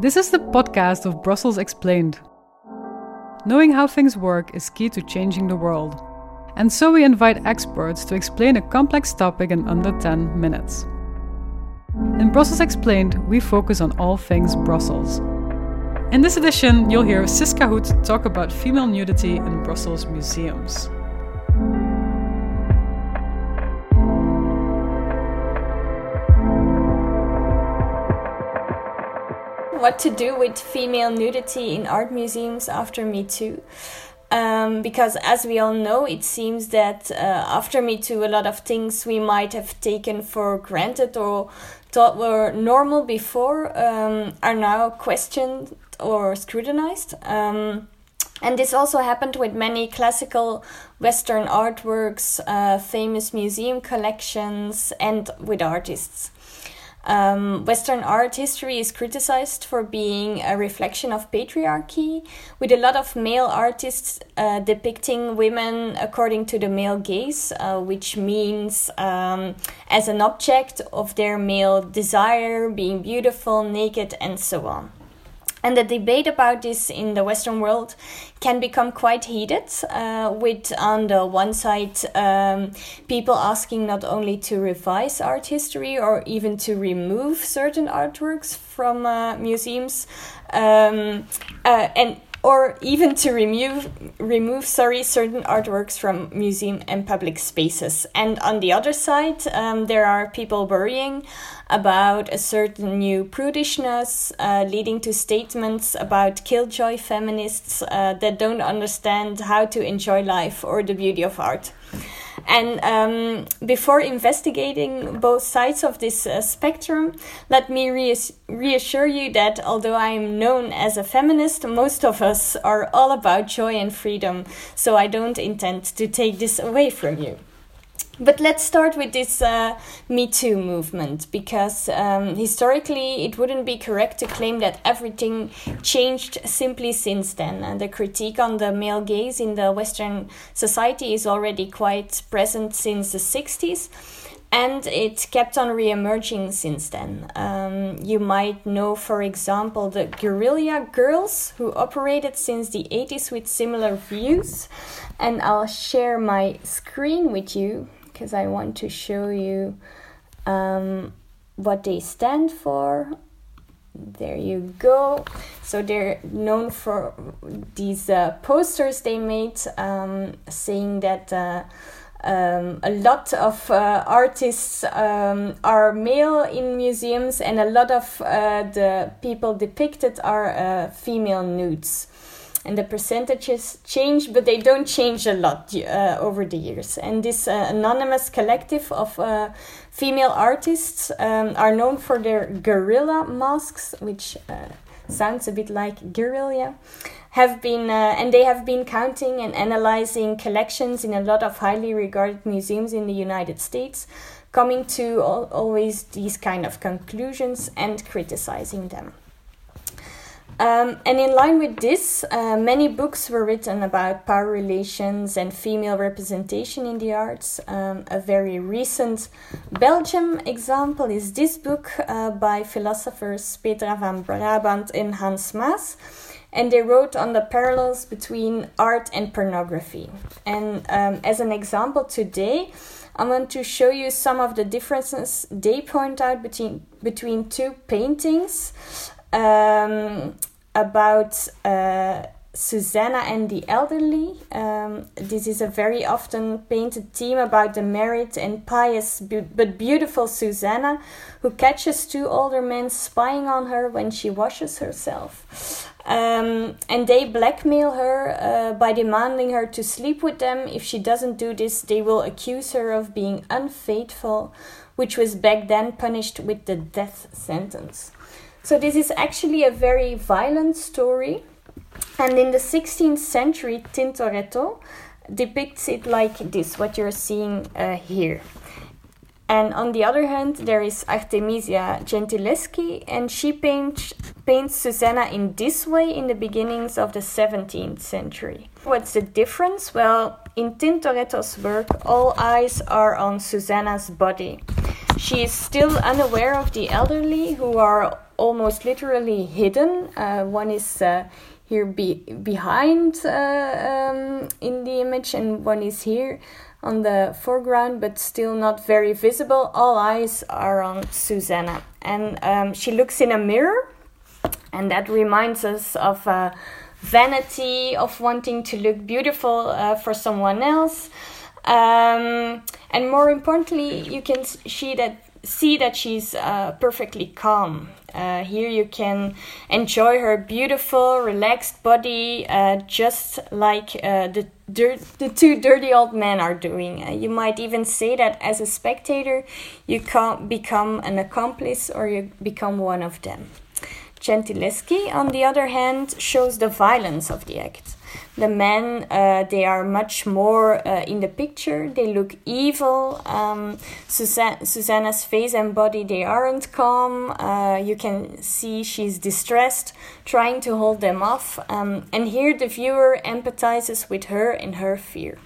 This is the podcast of Brussels Explained. Knowing how things work is key to changing the world. And so we invite experts to explain a complex topic in under 10 minutes. In Brussels Explained, we focus on all things Brussels. In this edition, you'll hear Siska Hoet talk about female nudity in Brussels museums. What to do with female nudity in art museums after Me Too. Um, because as we all know, it seems that uh, after Me Too, a lot of things we might have taken for granted or thought were normal before um, are now questioned or scrutinized. Um, and this also happened with many classical Western artworks, uh, famous museum collections, and with artists. Um, Western art history is criticized for being a reflection of patriarchy, with a lot of male artists uh, depicting women according to the male gaze, uh, which means um, as an object of their male desire, being beautiful, naked, and so on. And the debate about this in the Western world can become quite heated, uh, with on the one side um, people asking not only to revise art history or even to remove certain artworks from uh, museums, um, uh, and or even to remove remove sorry certain artworks from museum and public spaces. And on the other side, um, there are people worrying about a certain new prudishness, uh, leading to statements about killjoy feminists uh, that don't understand how to enjoy life or the beauty of art. And um, before investigating both sides of this uh, spectrum, let me reass reassure you that although I am known as a feminist, most of us are all about joy and freedom, so I don't intend to take this away from you. But let's start with this uh, Me Too movement because um, historically it wouldn't be correct to claim that everything changed simply since then. And the critique on the male gaze in the Western society is already quite present since the 60s and it kept on re-emerging since then. Um, you might know, for example, the Guerrilla Girls, who operated since the 80s with similar views. And I'll share my screen with you because I want to show you um, what they stand for. There you go. So they're known for these uh, posters they made um, saying that. Uh, um, a lot of uh, artists um, are male in museums, and a lot of uh, the people depicted are uh, female nudes and the percentages change, but they don't change a lot uh, over the years. And this uh, anonymous collective of uh, female artists um, are known for their gorilla masks, which uh, sounds a bit like guerrilla. Have been uh, and they have been counting and analyzing collections in a lot of highly regarded museums in the United States, coming to al always these kind of conclusions and criticizing them. Um, and in line with this, uh, many books were written about power relations and female representation in the arts. Um, a very recent Belgium example is this book uh, by philosophers Petra van Brabandt and Hans Maes. And they wrote on the parallels between art and pornography. And um, as an example today, I want to show you some of the differences they point out between between two paintings. Um, about uh, Susanna and the elderly. Um, this is a very often painted theme about the married and pious but beautiful Susanna, who catches two older men spying on her when she washes herself. Um, and they blackmail her uh, by demanding her to sleep with them. If she doesn't do this, they will accuse her of being unfaithful, which was back then punished with the death sentence. So this is actually a very violent story. And in the 16th century, Tintoretto depicts it like this, what you're seeing uh, here. And on the other hand, there is Artemisia Gentileschi, and she paints, paints Susanna in this way in the beginnings of the 17th century. What's the difference? Well, in Tintoretto's work, all eyes are on Susanna's body. She is still unaware of the elderly who are almost literally hidden. Uh, one is uh, here be behind uh, um, in the image, and one is here on the foreground, but still not very visible. All eyes are on Susanna, and um, she looks in a mirror, and that reminds us of vanity, of wanting to look beautiful uh, for someone else. Um, and more importantly, you can see that see that she's uh, perfectly calm. Uh, here you can enjoy her beautiful, relaxed body, uh, just like uh, the dirt, the two dirty old men are doing. Uh, you might even say that as a spectator, you can become an accomplice or you become one of them. Gentileschi, on the other hand, shows the violence of the act the men uh, they are much more uh, in the picture. They look evil. Um, Susan- susanna's face and body they aren't calm. Uh, you can see she's distressed trying to hold them off. Um, and here the viewer empathizes with her and her fear.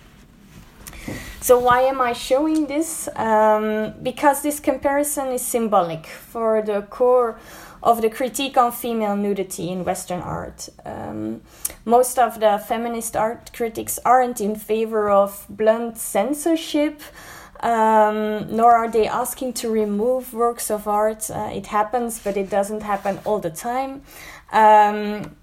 So why am I showing this? Um, because this comparison is symbolic for the core of the critique on female nudity in Western art. Um, most of the feminist art critics aren't in favor of blunt censorship. Um, nor are they asking to remove works of art. Uh, it happens, but it doesn't happen all the time. Um,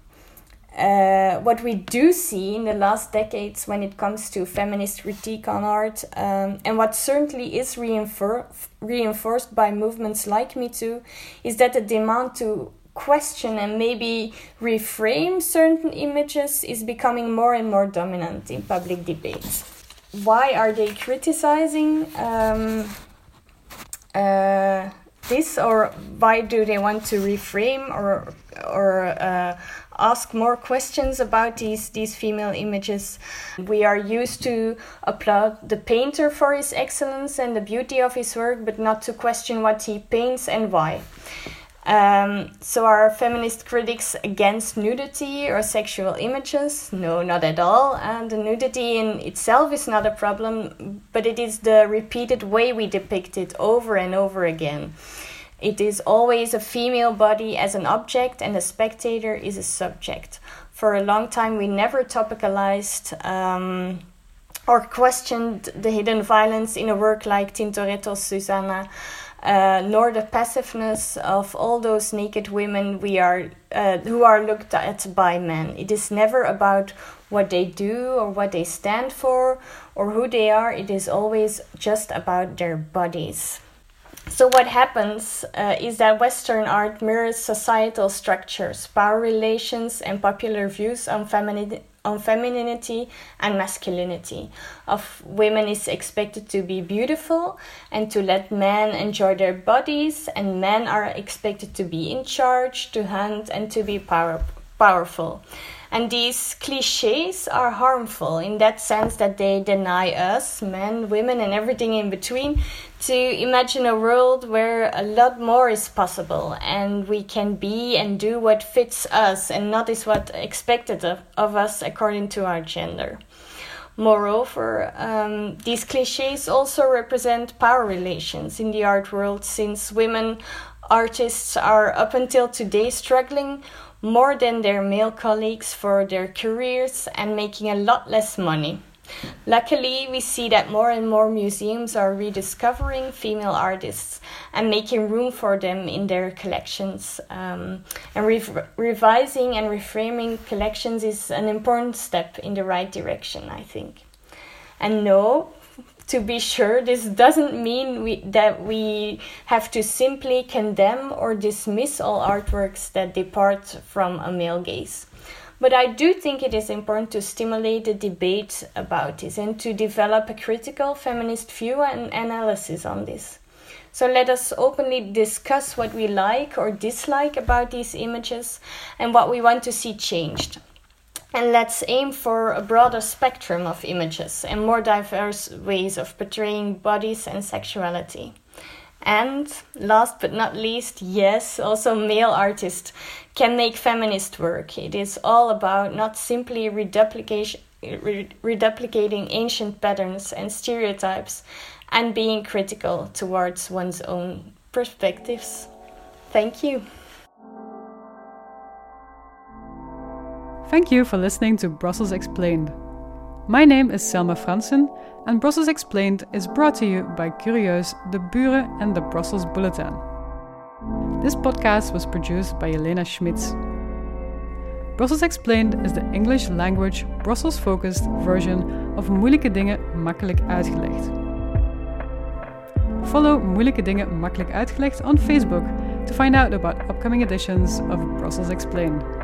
uh, what we do see in the last decades when it comes to feminist critique on art, um, and what certainly is reinfor- reinforced by movements like Me Too, is that the demand to question and maybe reframe certain images is becoming more and more dominant in public debates. Why are they criticizing um, uh, this, or why do they want to reframe or or uh, ask more questions about these these female images. We are used to applaud the painter for his excellence and the beauty of his work, but not to question what he paints and why. Um, so are feminist critics against nudity or sexual images? No, not at all. And the nudity in itself is not a problem, but it is the repeated way we depict it over and over again. It is always a female body as an object, and the spectator is a subject. For a long time, we never topicalized um, or questioned the hidden violence in a work like Tintoretto's Susanna. Uh, nor the passiveness of all those naked women we are uh, who are looked at by men. It is never about what they do or what they stand for or who they are. It is always just about their bodies. So, what happens uh, is that Western art mirrors societal structures, power relations, and popular views on, femini- on femininity and masculinity. Of women is expected to be beautiful and to let men enjoy their bodies, and men are expected to be in charge, to hunt, and to be power- powerful. And these cliches are harmful in that sense that they deny us, men, women, and everything in between, to imagine a world where a lot more is possible and we can be and do what fits us and not is what expected of, of us according to our gender. Moreover, um, these cliches also represent power relations in the art world since women artists are up until today struggling more than their male colleagues for their careers and making a lot less money. Luckily, we see that more and more museums are rediscovering female artists and making room for them in their collections. Um, and re- revising and reframing collections is an important step in the right direction, I think. And no, to be sure, this doesn't mean we, that we have to simply condemn or dismiss all artworks that depart from a male gaze. But I do think it is important to stimulate the debate about this and to develop a critical feminist view and analysis on this. So let us openly discuss what we like or dislike about these images and what we want to see changed. And let's aim for a broader spectrum of images and more diverse ways of portraying bodies and sexuality. And last but not least, yes, also male artists can make feminist work. It is all about not simply reduplication, reduplicating ancient patterns and stereotypes and being critical towards one's own perspectives. Thank you. Thank you for listening to Brussels Explained. My name is Selma Fransen, and Brussels Explained is brought to you by Curieus, De Buren, and the Brussels Bulletin. This podcast was produced by Elena Schmitz. Brussels Explained is the English language, Brussels focused version of Moeilijke Dingen Makkelijk Uitgelegd. Follow Moeilijke Dingen Makkelijk Uitgelegd on Facebook to find out about upcoming editions of Brussels Explained.